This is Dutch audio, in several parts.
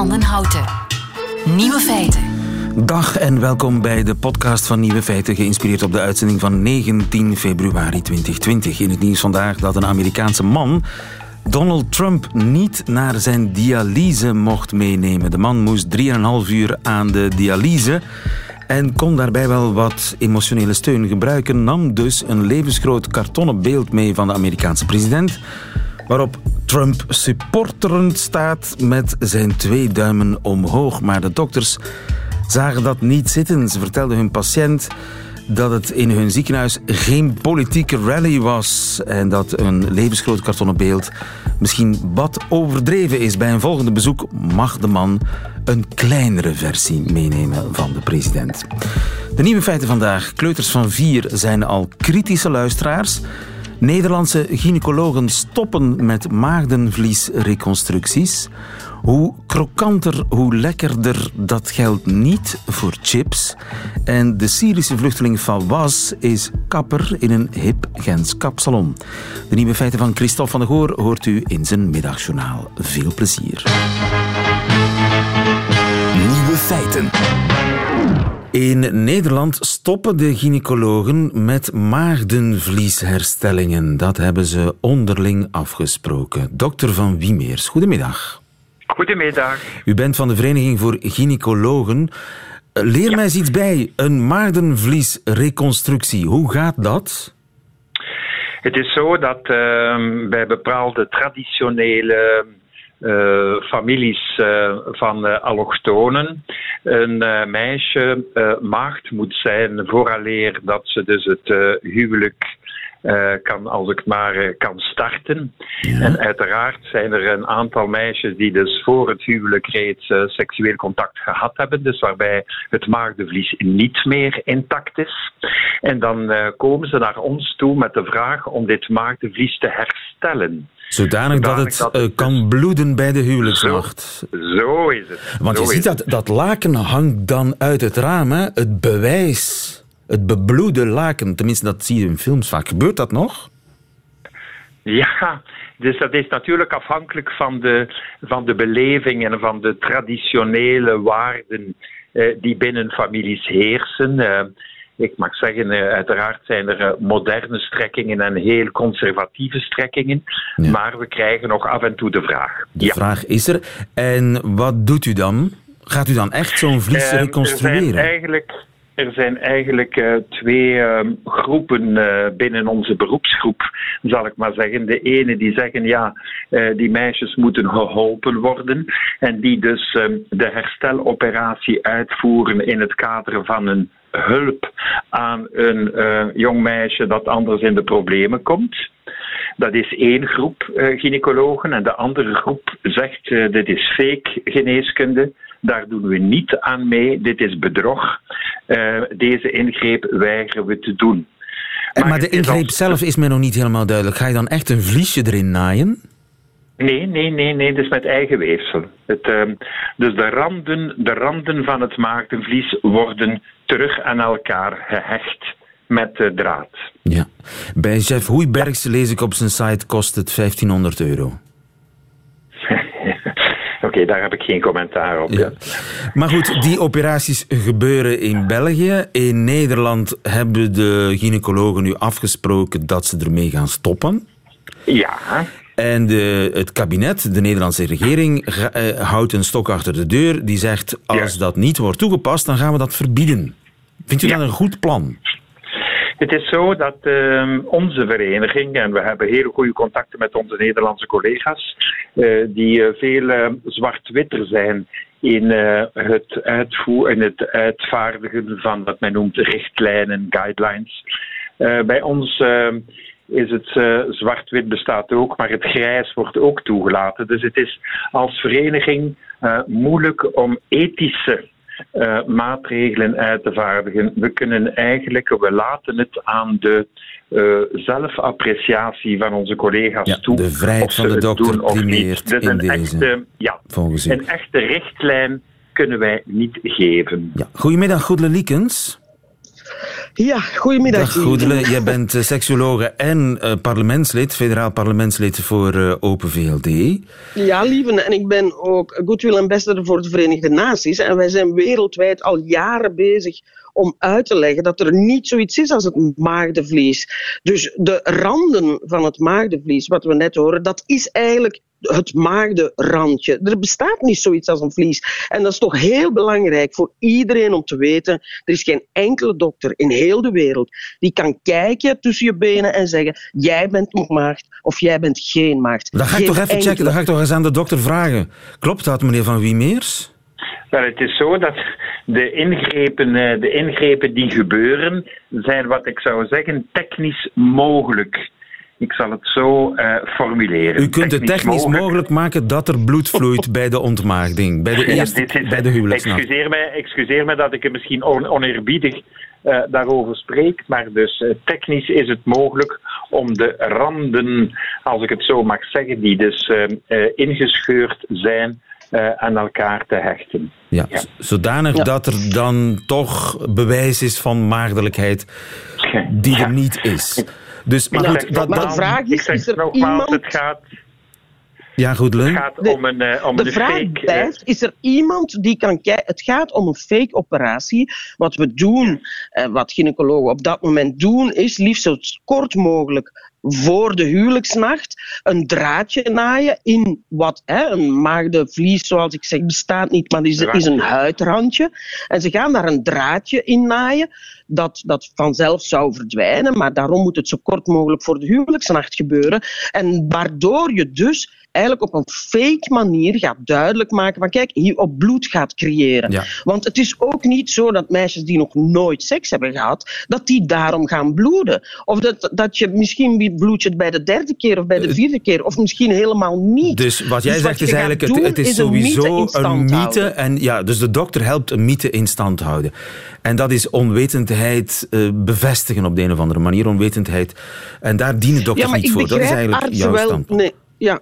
van den Houten. Nieuwe feiten. Dag en welkom bij de podcast van Nieuwe Feiten, geïnspireerd op de uitzending van 19 februari 2020. In het nieuws vandaag dat een Amerikaanse man Donald Trump niet naar zijn dialyse mocht meenemen. De man moest 3,5 uur aan de dialyse en kon daarbij wel wat emotionele steun gebruiken, nam dus een levensgroot kartonnen beeld mee van de Amerikaanse president, waarop Trump supporterend staat met zijn twee duimen omhoog. Maar de dokters zagen dat niet zitten. Ze vertelden hun patiënt dat het in hun ziekenhuis geen politieke rally was en dat een levensgroot kartonnen beeld misschien wat overdreven is. Bij een volgende bezoek mag de man een kleinere versie meenemen van de president. De nieuwe feiten vandaag. Kleuters van vier zijn al kritische luisteraars. Nederlandse gynaecologen stoppen met maagdenvliesreconstructies. Hoe krokanter, hoe lekkerder, dat geldt niet voor chips. En de Syrische vluchteling Fawaz is kapper in een hip Gens kapsalon. De nieuwe feiten van Christophe van der Goor hoort u in zijn middagjournaal. Veel plezier. Nieuwe feiten. In Nederland stoppen de gynaecologen met maagdenvliesherstellingen. Dat hebben ze onderling afgesproken. Dokter Van Wiemeers, goedemiddag. Goedemiddag. U bent van de Vereniging voor Gynaecologen. Leer mij eens iets bij. Een maagdenvliesreconstructie, hoe gaat dat? Het is zo dat uh, bij bepaalde traditionele uh, families uh, van uh, allochtonen een meisje maagd moet zijn vooraleer dat ze dus het huwelijk uh, kan, als ik maar uh, kan starten. Ja. En uiteraard zijn er een aantal meisjes die dus voor het huwelijk reeds uh, seksueel contact gehad hebben, dus waarbij het maagdenvlies niet meer intact is. En dan komen ze naar ons toe met de vraag om dit maagdenvlies te herstellen. Zodanig dat het, dat het kan dus bloeden bij de huwelijksnacht. Zo, zo is het. Want zo je ziet dat, dat laken hangt dan uit het raam, hè? het bewijs het bebloede laken. Tenminste, dat zie je in films vaak. Gebeurt dat nog? Ja, dus dat is natuurlijk afhankelijk van de, van de beleving en van de traditionele waarden eh, die binnen families heersen. Uh, ik mag zeggen, uh, uiteraard zijn er moderne strekkingen en heel conservatieve strekkingen. Ja. Maar we krijgen nog af en toe de vraag. De ja. vraag is er. En wat doet u dan? Gaat u dan echt zo'n vlies reconstrueren? Er zijn eigenlijk er zijn eigenlijk twee uh, groepen binnen onze beroepsgroep, zal ik maar zeggen. De ene die zeggen, ja, die meisjes moeten geholpen worden. En die dus de hersteloperatie uitvoeren in het kader van een hulp aan een jong meisje dat anders in de problemen komt. Dat is één groep gynaecologen. En de andere groep zegt, dit is fake geneeskunde. Daar doen we niet aan mee. Dit is bedrog. Uh, deze ingreep weigeren we te doen. Maar, maar de ingreep als... zelf is mij nog niet helemaal duidelijk. Ga je dan echt een vliesje erin naaien? Nee, nee, nee, nee, dus met eigen weefsel. Het, uh, dus de randen, de randen van het maagdenvlies worden terug aan elkaar gehecht met uh, draad. Ja. Bij Jeff Hoeibergs lees ik op zijn site kost het 1500 euro. Oké, daar heb ik geen commentaar op. Ja. Maar goed, die operaties gebeuren in België. In Nederland hebben de gynaecologen nu afgesproken dat ze ermee gaan stoppen. Ja. En de, het kabinet, de Nederlandse regering, uh, houdt een stok achter de deur. Die zegt, als ja. dat niet wordt toegepast, dan gaan we dat verbieden. Vindt u ja. dat een goed plan? Het is zo dat uh, onze vereniging, en we hebben hele goede contacten met onze Nederlandse collega's, uh, die uh, veel zwart-witter zijn in, het uitvoer, in het uitvaardigen van wat men noemt richtlijnen, guidelines. bij ons is het uh, zwart-wit bestaat ook, maar het grijs wordt ook toegelaten. Dus het is als vereniging uh, moeilijk om ethische uh, maatregelen uit te vaardigen. We kunnen eigenlijk, we laten het aan de uh, zelfappreciatie van onze collega's ja, toe. De vrijheid van de dokter primeert dus in een deze, echte, ja, volgens u. Een echte richtlijn kunnen wij niet geven. Ja. Goedemiddag, Goedele Liekens. Ja, goedemiddag. Dag Goedele, jij bent uh, seksuologe en uh, parlementslid, federaal parlementslid voor uh, Open VLD. Ja, lieve, en ik ben ook Goodwill Ambassador voor de Verenigde Naties. En wij zijn wereldwijd al jaren bezig om uit te leggen dat er niet zoiets is als het maagdenvlies. Dus de randen van het maagdenvlies, wat we net horen, dat is eigenlijk het maagdenrandje. Er bestaat niet zoiets als een vlies. En dat is toch heel belangrijk voor iedereen om te weten. Er is geen enkele dokter in heel de wereld die kan kijken tussen je benen en zeggen: jij bent maagd of jij bent geen maagd. Dat ga ik toch even enkele... checken. Dat ga ik toch eens aan de dokter vragen. Klopt dat, meneer Van Wiemeers? Wel, het is zo dat de ingrepen, eh, de ingrepen die gebeuren, zijn wat ik zou zeggen technisch mogelijk. Ik zal het zo uh, formuleren. U kunt het technisch mogelijk. maken dat er bloed vloeit bij de ontmaagding, bij de eerste, ja, is, bij de huwelijksnacht. Excuseer mij, excuseer mij dat ik er misschien on, oneerbiedig uh, daarover spreek, maar dus uh, technisch is het mogelijk om de randen, als ik het zo mag zeggen, die dus ingescheurd zijn, aan elkaar te hechten. Ja, ja. zodanig ja. dat er dan toch bewijs is van maagdelijkheid die er niet is. Dus, maar goed, dat, maar de vraag is, is er iemand... Het gaat... Ja, goed, Het gaat de, om een, uh, om de vraag fake, blijft, is er iemand die kan kijken... Het gaat om een fake-operatie. Wat we doen, uh, wat gynaecologen op dat moment doen, is liefst zo kort mogelijk voor de huwelijksnacht een draadje naaien in wat hè, een maagdenvlies, zoals ik zeg, bestaat niet, maar is, is een huidrandje. En ze gaan daar een draadje in naaien dat, dat vanzelf zou verdwijnen, maar daarom moet het zo kort mogelijk voor de huwelijksnacht gebeuren. En waardoor je dus eigenlijk op een fake manier gaat duidelijk maken van kijk, hier op bloed gaat creëren. Ja. Want het is ook niet zo dat meisjes die nog nooit seks hebben gehad, dat die daarom gaan bloeden. Of dat, dat je misschien bloed je bij de derde keer of bij de vierde keer, of misschien helemaal niet. Dus wat jij dus zegt is eigenlijk, het, het, is, is sowieso een mythe, een mythe en ja, dus de dokter helpt een mythe in stand houden. En dat is onwetendheid uh, bevestigen op de een of andere manier, onwetendheid. En daar dienen dokters ja, niet voor. Dat is eigenlijk jouw standpunt. Nee, ja,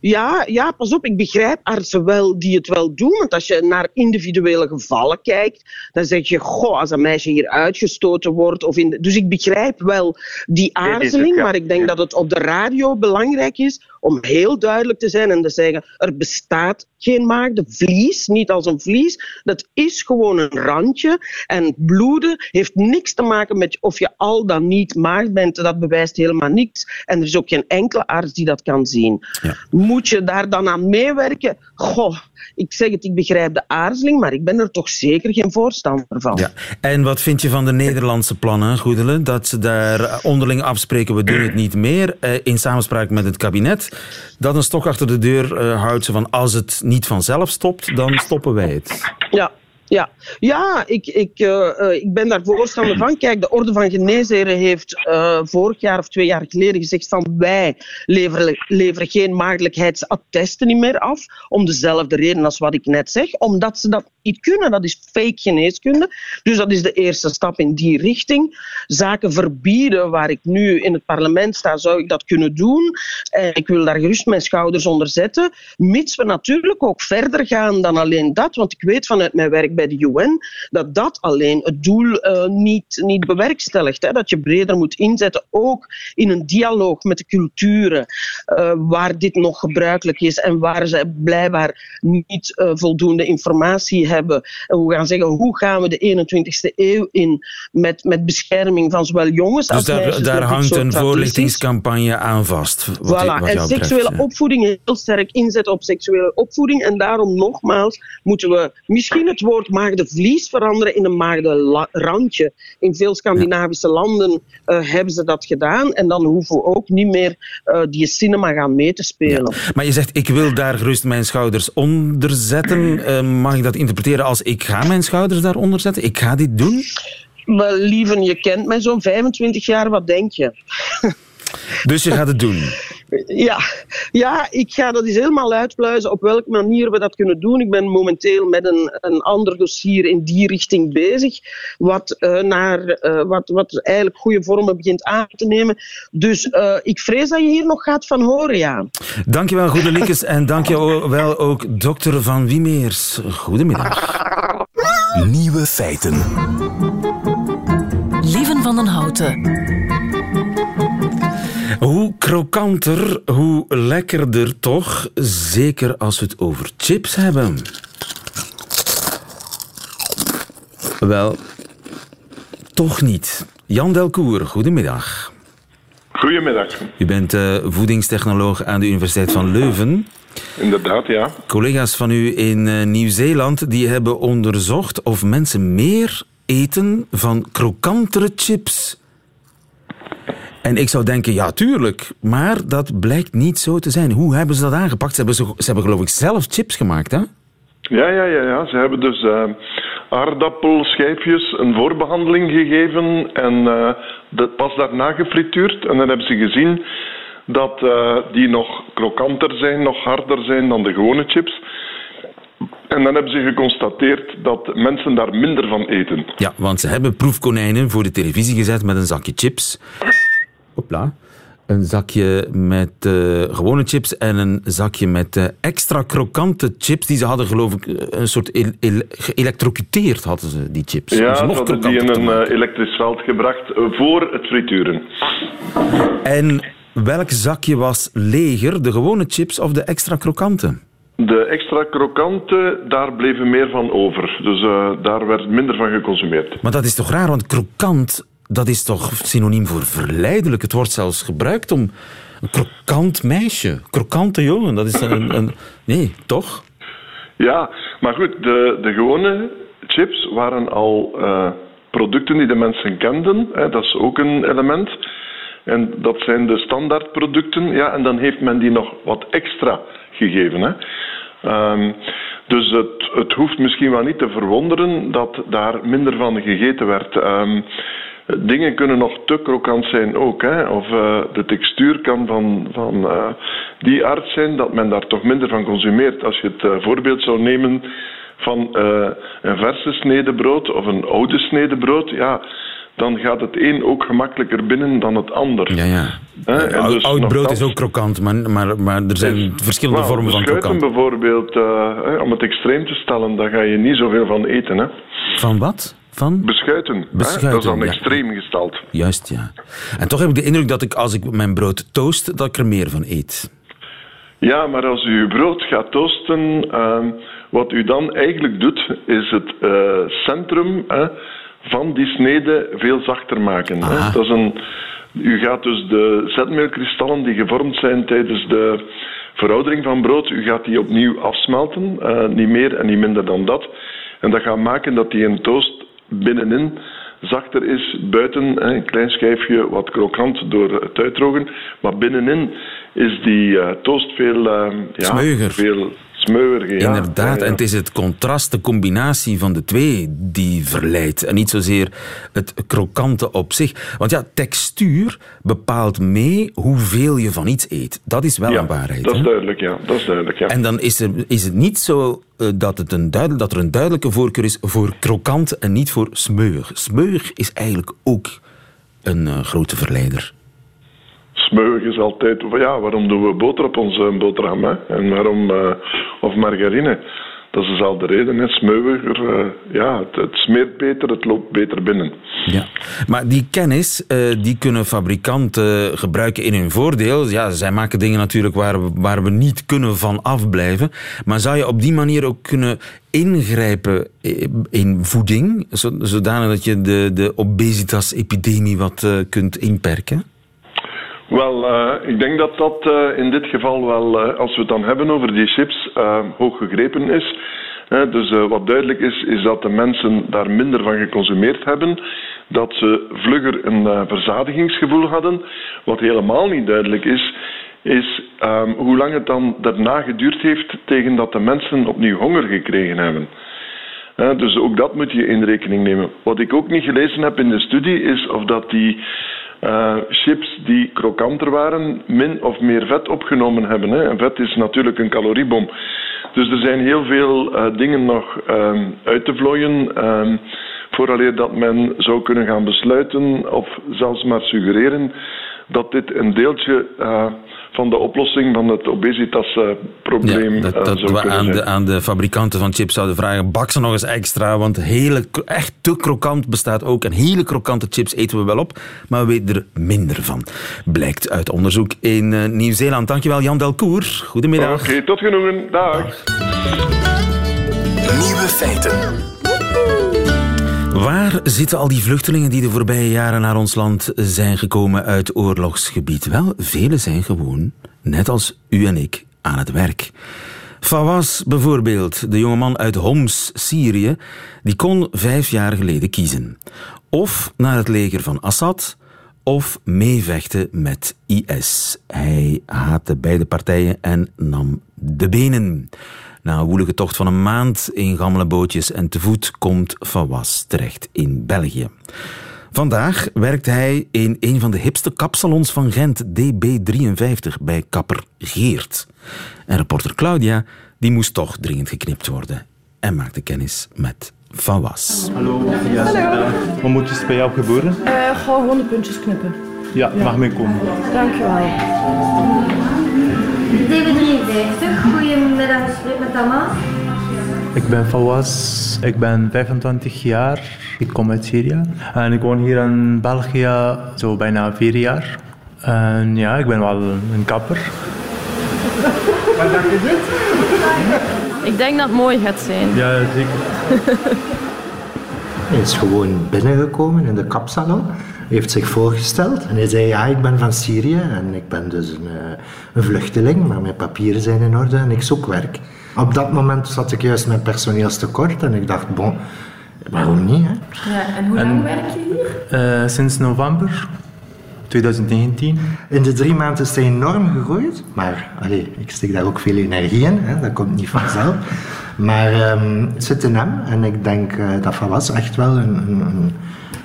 ja, ja, pas op, ik begrijp artsen wel die het wel doen. Want als je naar individuele gevallen kijkt, dan zeg je, goh, als een meisje hier uitgestoten wordt. Of in de... Dus ik begrijp wel die aarzeling, maar ik denk dat het op de radio belangrijk is om heel duidelijk te zijn en te zeggen, er bestaat geen maagdenvlies, niet als een vlies. Dat is gewoon een randje. En bloeden heeft niks te maken met of je al dan niet maagd bent. Dat bewijst helemaal niks. En er is ook geen enkele arts die dat kan zien. Ja. Moet je daar dan aan meewerken? Goh, ik zeg het, ik begrijp de aarzeling, maar ik ben er toch zeker geen voorstander van. Ja. En wat vind je van de Nederlandse plannen, Goedele? Dat ze daar onderling afspreken, we doen het niet meer, eh, in samenspraak met het kabinet. Dat een stok achter de deur uh, houdt ze van als het niet vanzelf stopt, dan stoppen wij het. Ja, ja, ja ik, ik, uh, uh, ik ben daar voorstander van. Kijk, de Orde van Geneesheren heeft uh, vorig jaar of twee jaar geleden gezegd van wij leveren, leveren geen maagdelijkheidsattesten niet meer af. Om dezelfde reden als wat ik net zeg. Omdat ze dat niet kunnen. Dat is fake geneeskunde. Dus dat is de eerste stap in die richting. Zaken verbieden waar ik nu in het parlement sta, zou ik dat kunnen doen. En ik wil daar gerust mijn schouders onder zetten. Mits we natuurlijk ook verder gaan dan alleen dat. Want ik weet vanuit mijn werk bij de UN, dat dat alleen het doel uh, niet, niet bewerkstelligt. Hè. Dat je breder moet inzetten, ook in een dialoog met de culturen uh, waar dit nog gebruikelijk is en waar ze blijkbaar niet uh, voldoende informatie hebben. En we gaan zeggen, hoe gaan we de 21ste eeuw in met, met bescherming van zowel jongens dus als daar, meisjes. daar hangt een voorlichtingscampagne aan vast. Wat, voilà. wat en betreft, seksuele ja. opvoeding heel sterk inzetten op seksuele opvoeding. En daarom nogmaals moeten we misschien het woord maagdenvlies veranderen in een maagdenrandje. In veel Scandinavische landen uh, hebben ze dat gedaan. En dan hoeven we ook niet meer uh, die cinema gaan mee te spelen. Ja. Maar je zegt, ik wil daar gerust mijn schouders onder zetten. Uh, mag ik dat interpreteren als ik ga mijn schouders daaronder zetten? Ik ga dit doen? Maar lieven, je kent mij zo'n 25 jaar, wat denk je? Dus je gaat het doen? Ja, ja, ik ga dat eens helemaal uitpluizen op welke manier we dat kunnen doen. Ik ben momenteel met een, een ander dossier in die richting bezig, wat, uh, naar, uh, wat, wat eigenlijk goede vormen begint aan te nemen. Dus uh, ik vrees dat je hier nog gaat van horen, ja. Dankjewel, Goedeliekes, en dankjewel ook dokter Van Wiemeers. Goedemiddag. Nieuwe feiten. Lieve van den Houten. Hoe krokanter, hoe lekkerder toch. Zeker als we het over chips hebben. Wel, toch niet. Jan Delcour, goedemiddag. Goedemiddag. U bent uh, voedingstechnoloog aan de Universiteit van Leuven. Inderdaad, ja. Collega's van u in uh, Nieuw-Zeeland die hebben onderzocht of mensen meer eten van krokantere chips. En ik zou denken, ja, tuurlijk. Maar dat blijkt niet zo te zijn. Hoe hebben ze dat aangepakt? Ze hebben, ze, ze hebben geloof ik zelf chips gemaakt, hè? Ja, ja, ja. ja. Ze hebben dus uh, aardappelschijfjes een voorbehandeling gegeven en uh, dat pas daarna gefrituurd. En dan hebben ze gezien dat uh, die nog krokanter zijn, nog harder zijn dan de gewone chips. En dan hebben ze geconstateerd dat mensen daar minder van eten. Ja, want ze hebben proefkonijnen voor de televisie gezet met een zakje chips. Een zakje met uh, gewone chips en een zakje met uh, extra krokante chips. Die ze hadden, geloof ik, een soort el hadden ze, die chips. Ja, ze hadden die in een uh, elektrisch veld gebracht voor het frituren. En welk zakje was leger, de gewone chips of de extra krokante? De extra krokante, daar bleven meer van over. Dus daar werd minder van geconsumeerd. Maar dat is toch raar, want krokant, dat is toch synoniem voor verleidelijk? Het wordt zelfs gebruikt om een krokant meisje, krokante jongen. Dat is een... een nee, toch? Ja, maar goed, de, de gewone chips waren al uh, producten die de mensen kenden. Hè, dat is ook een element. En dat zijn de standaardproducten. Ja, en dan heeft men die nog wat extra gegeven. Hè. Um, dus het, het, hoeft misschien wel niet te verwonderen dat daar minder van gegeten werd. Um, dingen kunnen nog te krokant zijn ook. Hè? Of uh, de textuur kan van, van uh, die aard zijn dat men daar toch minder van consumeert. Als je het uh, voorbeeld zou nemen van een verse snede brood of een oude snede brood, ja, dan gaat het een ook gemakkelijker binnen dan het ander. Ja, ja. He, oud, dus oud brood is ook krokant, maar, maar, maar er zijn is, verschillende nou, vormen van krokant. bijvoorbeeld, uh, om het extreem te stellen, daar ga je niet zoveel van eten. Hè. Van wat? Van? Beschuiten. Beschuiten dat is dan ja. extreem gesteld. Juist, ja. En toch heb ik de indruk dat ik als ik mijn brood toast, dat ik er meer van eet. Ja, maar als u uw brood gaat toasten, uh, wat u dan eigenlijk doet, is het uh, centrum van die snede veel zachter maken. Hè. Dat is een, u gaat dus de zetmeelkristallen die gevormd zijn tijdens de veroudering van brood, u gaat die opnieuw afsmelten. Uh, niet meer en niet minder dan dat. En dat gaat maken dat die in toast binnenin zachter is. Buiten hè, een klein schijfje wat krokant door het uitdrogen. Maar binnenin is die uh, toast veel, uh, ja, veel Ja. Inderdaad, en het is het contrast, de combinatie van de twee die verleidt. En niet zozeer het krokante op zich. Want ja, textuur bepaalt mee hoeveel je van iets eet. Dat is wel een waarheid. dat is duidelijk, ja. Dat is duidelijk, ja. En dan is, er, is het niet zo eh, dat, het een duidel- dat er een duidelijke voorkeur is voor krokant en niet voor smeuig. Smeuig is eigenlijk ook een eh, grote verleider. Is altijd... Ja, waarom doen we boter op onze boterham? Hè? En waarom... eh, of margarine. Dat is dezelfde reden. Smeuiger, eh, ja, het, smeert beter, het loopt beter binnen. Ja. Maar die kennis eh, die kunnen fabrikanten gebruiken in hun voordeel. Ja, zij maken dingen natuurlijk waar we, waar we niet kunnen van afblijven. Maar zou je op die manier ook kunnen ingrijpen in voeding, zo- zodanig dat je de, de obesitas-epidemie wat kunt inperken? Wel, eh, ik denk dat dat eh, in dit geval wel, eh, als we het dan hebben over die chips, hoog gegrepen is. Dus wat duidelijk is, is dat de mensen daar minder van geconsumeerd hebben. Dat ze vlugger een verzadigingsgevoel hadden. Wat helemaal niet duidelijk is, is ehm, hoe lang het dan daarna geduurd heeft tegen dat de mensen opnieuw honger gekregen hebben. Dus ook dat moet je in rekening nemen. Wat ik ook niet gelezen heb in de studie is of dat die eh, chips die krokanter waren min of meer vet opgenomen hebben. Hè. En vet is natuurlijk een caloriebom. Dus er zijn heel veel eh, dingen nog ehm, uit te vlooien. ehm, vooraleer dat men zou kunnen gaan besluiten of zelfs maar suggereren dat dit een deeltje eh, van de oplossing van het obesitasprobleem Ja, dat, eh, dat zou we aan de, aan de fabrikanten van chips zouden vragen, bak ze nog eens extra, want hele, echt te krokant bestaat ook. En hele krokante chips eten we wel op, maar we weten er minder van. Blijkt uit onderzoek in eh, Nieuw-Zeeland. Dankjewel Jan Delcour. Goedemiddag. Oké, tot genoegen. Dag. Nieuwe feiten. Waar zitten al die vluchtelingen die de voorbije jaren naar ons land zijn gekomen uit oorlogsgebied? Wel, vele zijn gewoon, net als u en ik, aan het werk. Fawaz bijvoorbeeld, de jongeman uit Homs, Syrië, die kon vijf jaar geleden kiezen. Of naar het leger van Assad, of meevechten met IS. Hij haatte beide partijen en nam de benen. Na een woelige tocht van een maand in gammele bootjes en te voet komt Fawaz terecht in België. Vandaag werkt hij in een van de hipste kapsalons van Gent, DB53, bij kapper Geert. En reporter Claudia, die moest toch dringend geknipt worden en maakte kennis met Fawaz. Hallo. Ja, Wat moet is bij jou gebeuren? Eh gewoon gewoon de puntjes knippen. Ja, mag mee komen. Dankjewel. DB53, goedemiddag, ik spreek met Thomas. Ik ben Fawaz, ik ben 25 jaar, ik kom uit Syrië. En ik woon hier in België zo bijna vier jaar. En ja, ik ben wel een kapper. Ik denk dat het mooi gaat zijn. Ja, zeker. Hij is gewoon binnengekomen in de kapsalon, heeft zich voorgesteld en hij zei ja, ik ben van Syrië en ik ben dus een, eh, een vluchteling, maar mijn papieren zijn in orde en ik zoek werk. Op dat moment zat ik juist met personeelstekort en ik dacht, bon, waarom niet? Hè? Ja, en hoe lang werk je hier? Eh, sinds november 2019. In de drie maanden is hij enorm gegroeid, maar allee, ik steek daar ook veel energie in, hè, dat komt niet vanzelf. Maar ehm, het zit in hem en ik denk eh, dat Van was echt wel een, een, een,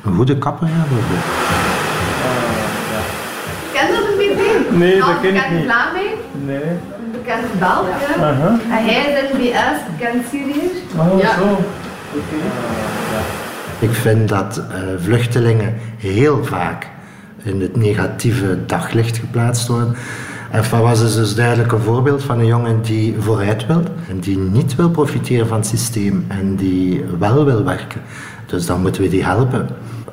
een goede kapper gaat worden. Ken je dat een beetje? Nee, Al dat ken ik niet. Vlaming, Nee. een bekend Belg. ja. Aha. En hij is in BS, bekend Syriër. Oh, Ja. zo. Ik vind dat eh, vluchtelingen heel vaak in het negatieve daglicht geplaatst worden. En Fawaz is dus duidelijk een voorbeeld van een jongen die vooruit wil en die niet wil profiteren van het systeem en die wel wil werken. Dus dan moeten we die helpen.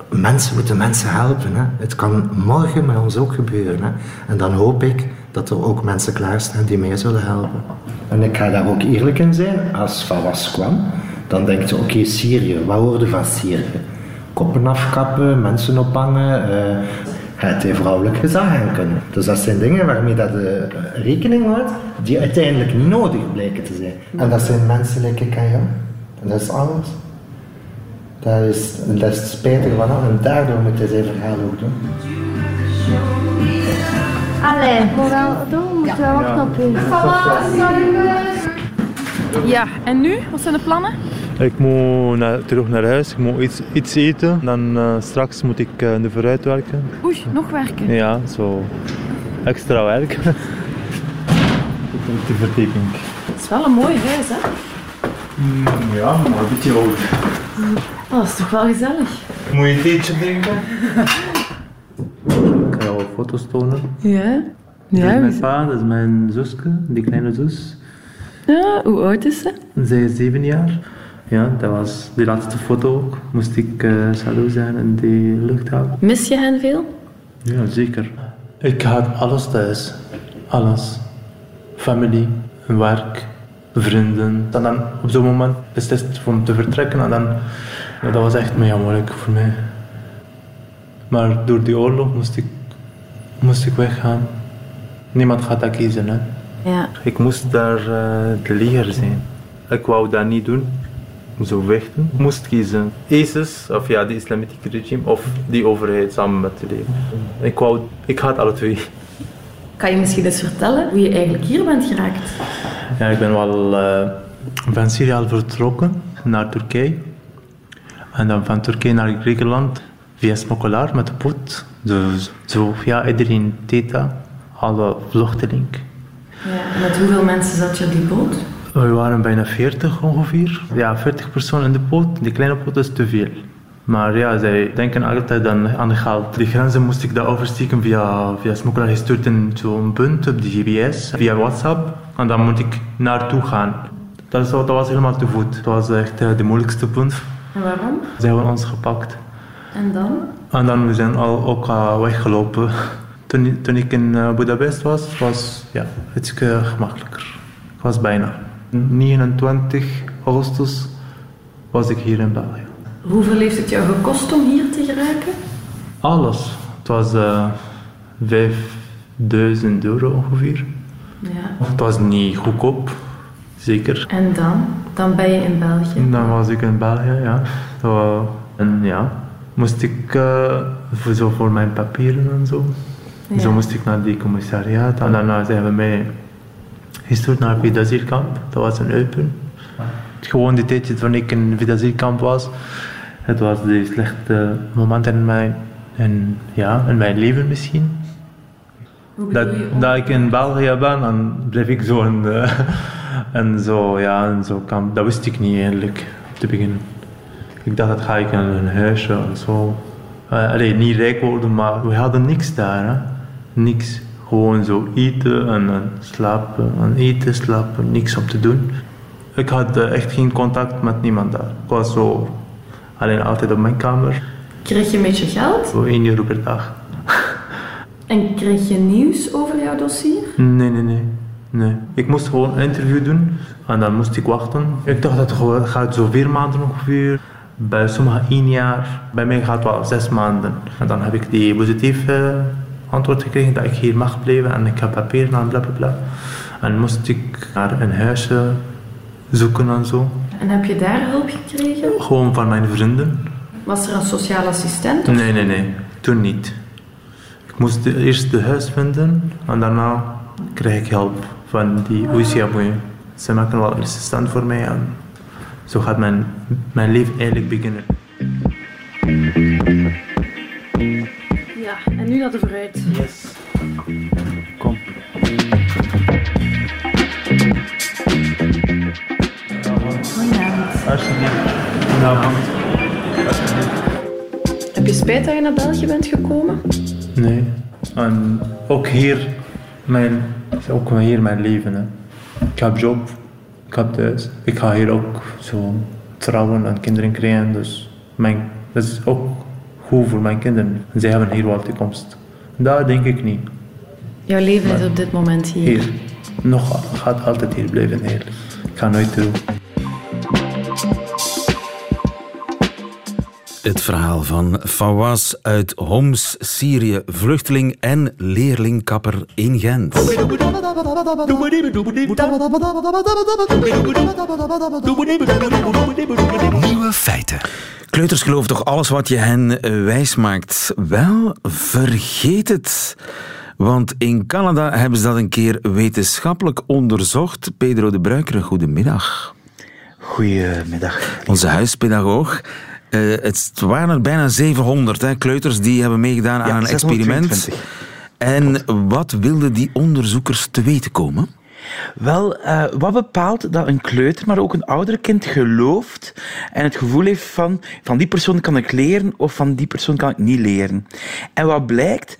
Mensen moeten mensen helpen. Hè. Het kan morgen met ons ook gebeuren. Hè. En dan hoop ik dat er ook mensen klaarstaan die mij zullen helpen. En ik ga daar ook eerlijk in zijn. Als Fawaz kwam, dan denkt je, oké, Syrië, wat hoorde van Syrië? Koppen afkappen, mensen ophangen, eh hij vrouwelijk gezag aan kunnen. Dus dat zijn dingen waarmee dat de eh, rekening houdt, die uiteindelijk niet nodig blijken te zijn. En dat zijn mensen like ik en jou. En dat is alles. Dat is, dat is het spijtige van al en daardoor moet hij zijn verhaal ook doen. Allee, dan moeten we wachten op u. Ja, en nu? Wat zijn de plannen? Ik moet naar- terug naar huis, ik moet iets, iets eten. Dan eh, straks moet ik eh, in de vooruit werken. Oei, nog werken. Ja, zo extra werk. Op de verdieping. Het is wel een mooi huis, hè? Ja, maar een beetje oud. Oh, dat is toch wel gezellig? Moet je een theetje drinken? Ik kan jou foto's tonen. Ja. Dit is Ja, mijn pa, dat is mijn zusje, die kleine zus. ja, hoe oud is ze? Zij is zeven jaar. Ja, dat was de laatste foto ook. Moest ik uh, salu zijn in die luchthaven. Mis je hen veel? Ja, zeker. Ik had alles thuis. Alles. Familie, werk, vrienden. En dan op zo'n moment beslist om te vertrekken. En dan, ja, dat was echt mega moeilijk voor mij. Maar door die oorlog moest ik, moest ik weggaan. Niemand gaat dat kiezen. Hè. Ja. Ik moest daar eh, de leger zijn. Ik wou dat niet doen. Zo vechten. Ik moest kiezen. ISIS, of ja, de islamitische regime, of die overheid samen met de leger. Ik, wou, ik had alle twee. Kan je misschien eens vertellen hoe je eigenlijk hier bent geraakt? Ja, ik ben wel eh, van Syrië al vertrokken naar Turkije. En dan van Turkije naar Griekenland via smokkelaar met de boot. Dus zo, ja, iedereen deed dat. Alle vluchteling. Ja, en met hoeveel mensen zat je op die boot? We waren bijna 40 ongeveer. Ja, 40 personen in de boot. Die kleine boot is te veel. Maar ja, zij denken altijd aan, aan geld. De grenzen moest ik daar oversteken via, via smokkelaar gestuurd in zo'n punt op de GPS, via WhatsApp. En dan moet ik naartoe gaan. Dat, is, dat was helemaal te voet. Dat was echt uh, de moeilijkste punt. En waarom? Ze hebben ons gepakt. En dan? En dan we zijn al ook uh, weggelopen. Toen, toen ik in uh, Budapest was, was ja, iets gemakkelijker. Ik was bijna. 29 augustus was ik hier in België. Hoeveel heeft het jou gekost om hier te geraken? Alles. Het was uh, 5000 euro ongeveer. Ja. Het was niet goedkoop, zeker. En dan? Dan ben je in België? Dan was ik in België, ja. En ja, moest ik uh, voor, zo voor mijn papieren en zo. Ja. Zo moest ik naar die commissariaat. En daarna zijn we mij gestuurd naar het Vidazierkamp. Dat was in Eupen. Gewoon die tijdje toen ik in Vidazierkamp was. Het was de slechte momenten in mijn, in, ja, in mijn leven misschien. Dat, dat ik in België ben, dan blijf ik zo in, uh, en zo, ja, in zo kamp. Dat wist ik niet eigenlijk te beginnen. Ik dacht dat ga ik in een huisje of zo. Uh, allee, niet rijk worden, maar we hadden niks daar. Hè. Niks. Gewoon zo eten en, en slapen. En eten, slapen, niks om te doen. Ik had uh, echt geen contact met niemand daar. Ik was zo alleen altijd op mijn kamer. Kreeg je een beetje geld? Voor 1 euro per dag. En kreeg je nieuws over jouw dossier? Nee, nee, nee. nee. Ik moest gewoon een interview doen en dan moest ik wachten. Ik dacht dat het gaat zo vier maanden ongeveer. Bij sommigen één jaar. Bij mij gaat het wel zes maanden. En dan heb ik die positieve antwoord gekregen dat ik hier mag blijven en ik heb papieren en bla bla bla. En moest ik naar een huisje zoeken en zo. En heb je daar hulp gekregen? Gewoon van mijn vrienden. Was er een sociaal assistent? Of? Nee, nee, nee. Toen niet. Ik moest eerst de huis vinden en daarna kreeg ik hulp van die Oesiaboe. Ze maken wel een assistent voor mij en zo gaat mijn, mijn leven eigenlijk beginnen. Ja, en nu naar de vooruit. Yes. Kom. Goedenavond. Alsjeblieft. Goedenavond. Heb je spijt dat je naar België bent gekomen? Nee. En ook hier, mijn, ook hier mijn leven. Hè. Ik heb job, ik heb thuis. Ik ga hier ook zo trouwen en kinderen krijgen. Dus mijn, dat is ook goed voor mijn kinderen. Zij hebben hier wel toekomst. Daar denk ik niet. Jouw leven maar is op dit moment hier? Hier. Nog gaat altijd hier blijven, hier. Ik ga nooit terug. Het verhaal van Fawaz uit Homs, Syrië, vluchteling en leerlingkapper in Gent. Nieuwe feiten. Kleuters geloven toch alles wat je hen wijs maakt? Wel, vergeet het. Want in Canada hebben ze dat een keer wetenschappelijk onderzocht. Pedro de Bruikere, goedemiddag. Goedemiddag. Onze huispedagoog. Uh, het waren er bijna 700 hè, kleuters die hebben meegedaan aan een experiment. 622. En wat wilden die onderzoekers te weten komen? Wel, uh, wat bepaalt dat een kleuter, maar ook een ouder kind gelooft en het gevoel heeft van van die persoon kan ik leren of van die persoon kan ik niet leren. En wat blijkt,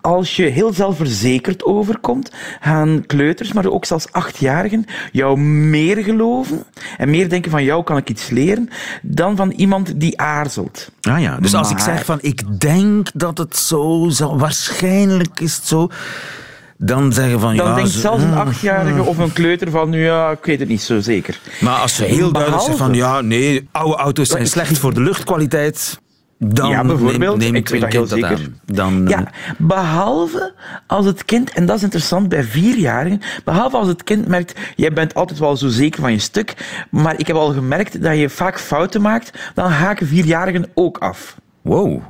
als je heel zelfverzekerd overkomt, gaan kleuters, maar ook zelfs achtjarigen, jou meer geloven en meer denken van jou kan ik iets leren, dan van iemand die aarzelt. Ah ja, dus als ik zeg van ik denk dat het zo zal, waarschijnlijk is het zo, dan zeggen van Dan ja... denkt ze- zelfs een mm, achtjarige of een kleuter van, ja, ik weet het niet zo zeker. Maar als ze heel duidelijk zeggen van ja, nee, oude auto's zijn slecht voor de luchtkwaliteit, dan Ja, bijvoorbeeld. neemt, Ik weet dat heel dat zeker. Dan, Ja, behalve als het kind, en dat is interessant bij vierjarigen, behalve als het kind merkt, jij bent altijd wel zo zeker van je stuk, maar ik heb al gemerkt dat je vaak fouten maakt, dan haken vierjarigen ook af. Wow.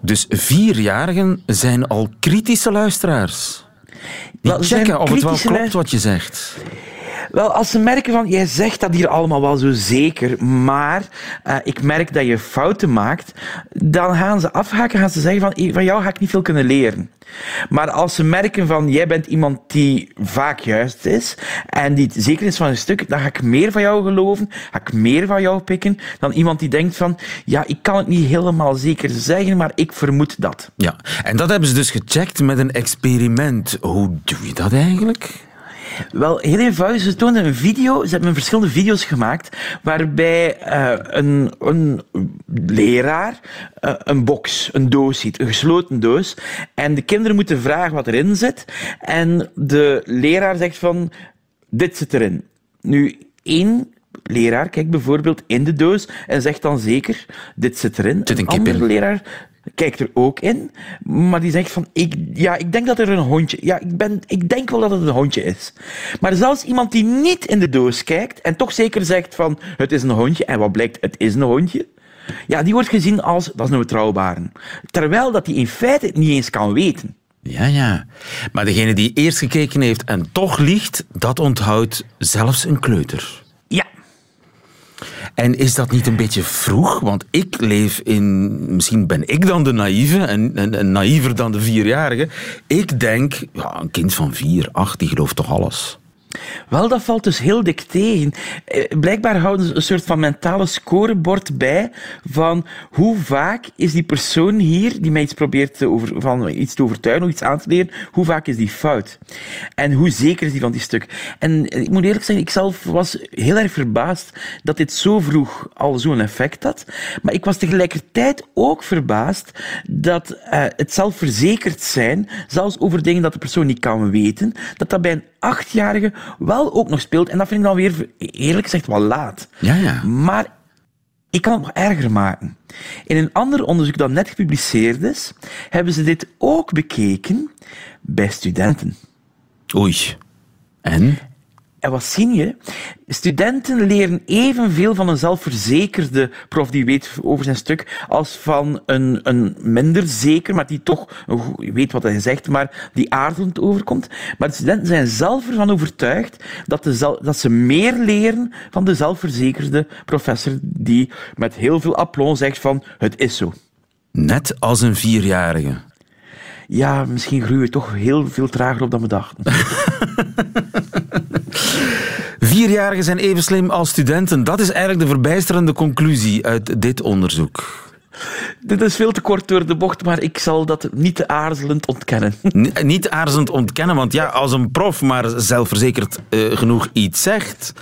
Dus vierjarigen zijn al kritische luisteraars. Die Wel, checken of het wel klopt wat je zegt. Wel, als ze merken van, jij zegt dat hier allemaal wel zo zeker, maar uh, ik merk dat je fouten maakt, dan gaan ze afhaken, gaan ze zeggen van, van jou ga ik niet veel kunnen leren. Maar als ze merken van, jij bent iemand die vaak juist is, en die zeker is van een stuk, dan ga ik meer van jou geloven, ga ik meer van jou pikken, dan iemand die denkt van, ja, ik kan het niet helemaal zeker zeggen, maar ik vermoed dat. Ja, en dat hebben ze dus gecheckt met een experiment. Hoe doe je dat eigenlijk? Wel, heel eenvoudig. Ze toonden een video. Ze hebben verschillende video's gemaakt waarbij uh, een, een leraar uh, een box, een doos ziet, een gesloten doos. En de kinderen moeten vragen wat erin zit. En de leraar zegt van, dit zit erin. Nu, één leraar kijkt bijvoorbeeld in de doos en zegt dan zeker, dit zit erin. Zit een, een andere leraar kijkt er ook in, maar die zegt van, ik, ja, ik denk dat er een hondje, ja, ik, ben, ik denk wel dat het een hondje is. Maar zelfs iemand die niet in de doos kijkt en toch zeker zegt van, het is een hondje, en wat blijkt, het is een hondje, ja, die wordt gezien als, dat is een betrouwbare. Terwijl dat die in feite niet eens kan weten. Ja, ja. Maar degene die eerst gekeken heeft en toch liegt, dat onthoudt zelfs een kleuter. En is dat niet een beetje vroeg? Want ik leef in... Misschien ben ik dan de naïeve en, en, naïver dan de vierjarige. Ik denk, ja, een kind van vier, acht, die gelooft toch alles? Wel, dat valt dus heel dik tegen. Eh, blijkbaar houden ze een soort van mentale scorebord bij van hoe vaak is die persoon hier die mij iets probeert te over, van iets te overtuigen of iets aan te leren, hoe vaak is die fout? En hoe zeker is die van die stuk? En ik moet eerlijk zeggen, ik zelf was heel erg verbaasd dat dit zo vroeg al zo'n effect had. Maar ik was tegelijkertijd ook verbaasd dat uh, het zelfverzekerd zijn, zelfs over dingen dat de persoon niet kan weten, dat dat bij een achtjarige wel ook nog speelt. En dat vind ik dan weer, eerlijk gezegd, wel laat. Ja, ja. Maar ik kan het nog erger maken. In een ander onderzoek dat net gepubliceerd is, hebben ze dit ook bekeken bij studenten. Oei. En? En wat zie je? Studenten leren evenveel van een zelfverzekerde prof die weet over zijn stuk, als van een, een minder zeker, maar die toch weet wat hij zegt, maar die aarzelend overkomt. Maar de studenten zijn zelf ervan overtuigd dat, de, dat ze meer leren van de zelfverzekerde professor die met heel veel aplomb zegt van het is zo. Net als een vierjarige. Ja, misschien groeien we toch heel veel trager op dan we dachten. Vierjarigen zijn even slim als studenten. Dat is eigenlijk de verbijsterende conclusie uit dit onderzoek. Dit is veel te kort door de bocht, maar ik zal dat niet aarzelend ontkennen. niet aarzelend ontkennen, want ja, als een prof maar zelfverzekerd uh, genoeg iets zegt,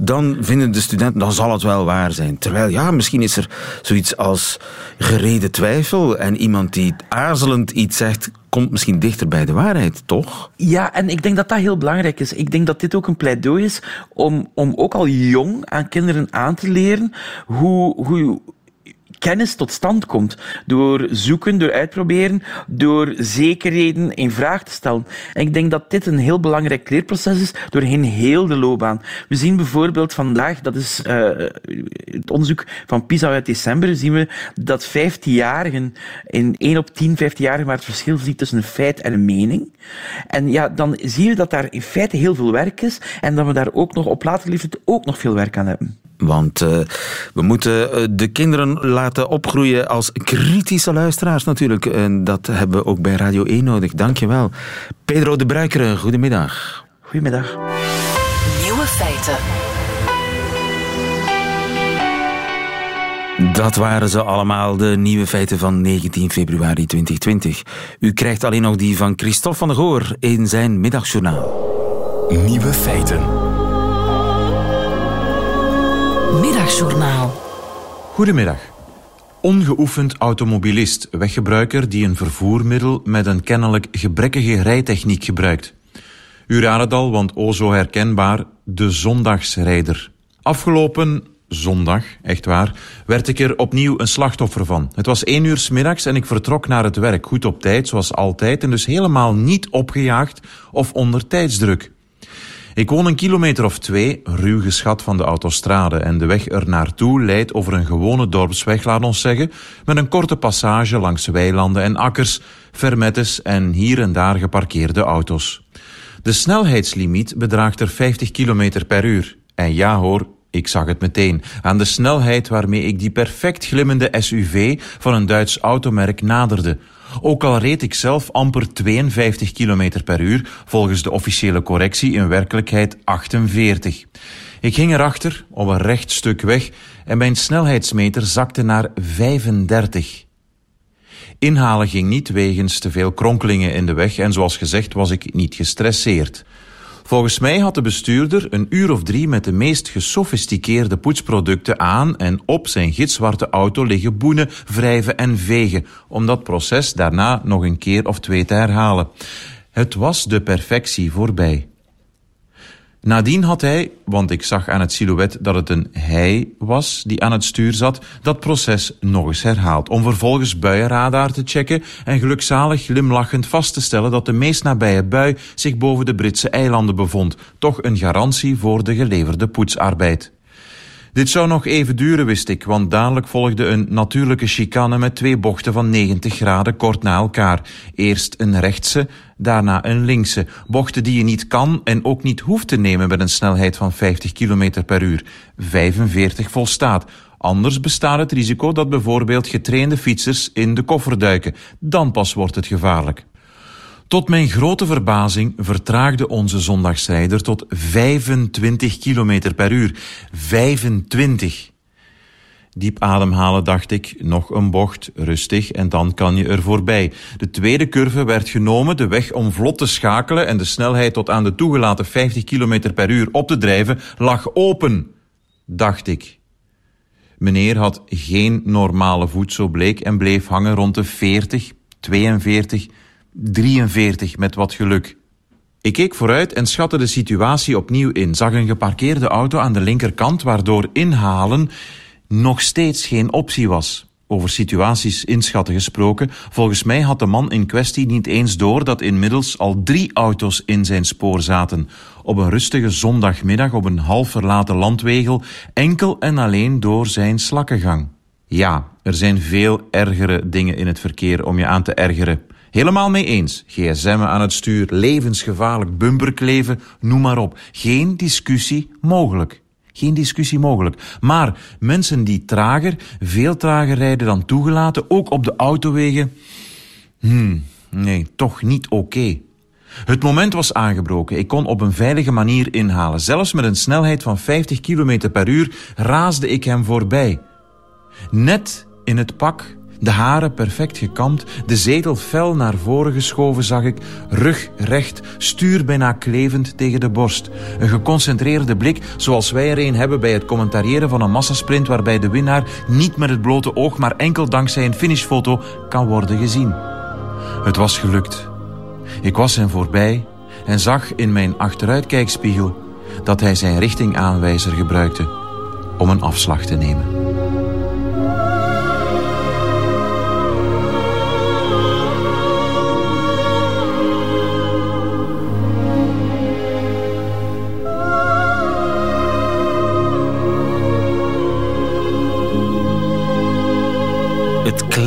dan vinden de studenten, dan zal het wel waar zijn. Terwijl, ja, misschien is er zoiets als gereden twijfel en iemand die aarzelend iets zegt, komt misschien dichter bij de waarheid, toch? Ja, en ik denk dat dat heel belangrijk is. Ik denk dat dit ook een pleidooi is om, om ook al jong aan kinderen aan te leren hoe, hoe, kennis tot stand komt. Door zoeken, door uitproberen, door zekerheden in vraag te stellen. En ik denk dat dit een heel belangrijk leerproces is doorheen heel de loopbaan. We zien bijvoorbeeld vandaag, dat is uh, het onderzoek van PISA uit december, zien we dat 15-jarigen, in 1 op 10 15-jarigen, waar het verschil ziet tussen een feit en een mening. En ja, dan zie je dat daar in feite heel veel werk is en dat we daar ook nog op later leeftijd ook nog veel werk aan hebben. Want uh, we moeten uh, de kinderen laten opgroeien als kritische luisteraars natuurlijk. En dat hebben we ook bij Radio 1 nodig. Dankjewel. Pedro de Bruikere, goedemiddag. Goedemiddag. Nieuwe feiten. Dat waren ze allemaal, de nieuwe feiten van 19 februari 2020. U krijgt alleen nog die van Christophe van der Goor in zijn middagjournaal. Nieuwe feiten. Middagjournaal. Goedemiddag. Ongeoefend automobilist, weggebruiker die een vervoermiddel met een kennelijk gebrekkige rijtechniek gebruikt. U raadt het al, want o zo herkenbaar, de zondagsrijder. Afgelopen zondag, echt waar, werd ik er opnieuw een slachtoffer van. Het was één uur s middags en ik vertrok naar het werk, goed op tijd, zoals altijd, en dus helemaal niet opgejaagd of onder tijdsdruk. Ik woon een kilometer of twee, ruw geschat van de autostrade en de weg er naartoe leidt over een gewone dorpsweg, laat ons zeggen, met een korte passage langs weilanden en akkers, fermettes en hier en daar geparkeerde auto's. De snelheidslimiet bedraagt er 50 km per uur. En ja hoor, ik zag het meteen. Aan de snelheid waarmee ik die perfect glimmende SUV van een Duits automerk naderde. Ook al reed ik zelf amper 52 km per uur, volgens de officiële correctie in werkelijkheid 48. Ik ging erachter op een recht stuk weg en mijn snelheidsmeter zakte naar 35. Inhalen ging niet wegens te veel kronkelingen in de weg en zoals gezegd was ik niet gestresseerd. Volgens mij had de bestuurder een uur of drie met de meest gesofisticeerde poetsproducten aan en op zijn gitzwarte auto liggen boenen, wrijven en vegen, om dat proces daarna nog een keer of twee te herhalen. Het was de perfectie voorbij. Nadien had hij, want ik zag aan het silhouet dat het een hij was die aan het stuur zat, dat proces nog eens herhaald. Om vervolgens buienradar te checken en gelukzalig glimlachend vast te stellen dat de meest nabije bui zich boven de Britse eilanden bevond. Toch een garantie voor de geleverde poetsarbeid. Dit zou nog even duren, wist ik, want dadelijk volgde een natuurlijke chicane met twee bochten van 90 graden kort na elkaar. Eerst een rechtse, daarna een linkse. Bochten die je niet kan en ook niet hoeft te nemen met een snelheid van 50 km per uur. 45 volstaat. Anders bestaat het risico dat bijvoorbeeld getrainde fietsers in de koffer duiken. Dan pas wordt het gevaarlijk. Tot mijn grote verbazing vertraagde onze zondagsrijder tot 25 km per uur. 25. Diep ademhalen, dacht ik. Nog een bocht, rustig, en dan kan je er voorbij. De tweede curve werd genomen, de weg om vlot te schakelen en de snelheid tot aan de toegelaten 50 km per uur op te drijven, lag open, dacht ik. Meneer had geen normale voet, zo bleek, en bleef hangen rond de 40, 42, 43 met wat geluk. Ik keek vooruit en schatte de situatie opnieuw in. Zag een geparkeerde auto aan de linkerkant, waardoor inhalen nog steeds geen optie was. Over situaties inschatten gesproken, volgens mij had de man in kwestie niet eens door dat inmiddels al drie auto's in zijn spoor zaten. Op een rustige zondagmiddag op een half verlaten landwegel, enkel en alleen door zijn slakkengang. Ja, er zijn veel ergere dingen in het verkeer om je aan te ergeren. Helemaal mee eens. GSM'en aan het stuur, levensgevaarlijk, bumperkleven, noem maar op. Geen discussie mogelijk. Geen discussie mogelijk. Maar mensen die trager, veel trager rijden dan toegelaten, ook op de autowegen. Hmm, nee, toch niet oké. Het moment was aangebroken. Ik kon op een veilige manier inhalen. Zelfs met een snelheid van 50 km per uur raasde ik hem voorbij. Net in het pak de haren perfect gekamd, de zetel fel naar voren geschoven zag ik, rug recht, stuur bijna klevend tegen de borst. Een geconcentreerde blik zoals wij er een hebben bij het commentariëren van een massasprint waarbij de winnaar niet met het blote oog, maar enkel dankzij een finishfoto kan worden gezien. Het was gelukt. Ik was hem voorbij en zag in mijn achteruitkijkspiegel dat hij zijn richtingaanwijzer gebruikte om een afslag te nemen.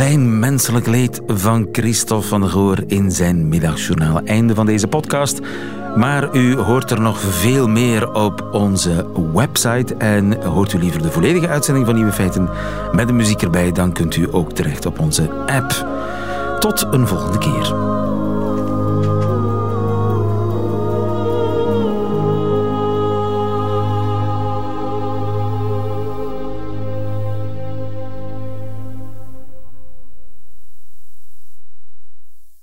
Klein menselijk leed van Christophe van der Goor in zijn middagjournaal. Einde van deze podcast. Maar u hoort er nog veel meer op onze website. En hoort u liever de volledige uitzending van Nieuwe Feiten met de muziek erbij, dan kunt u ook terecht op onze app. Tot een volgende keer.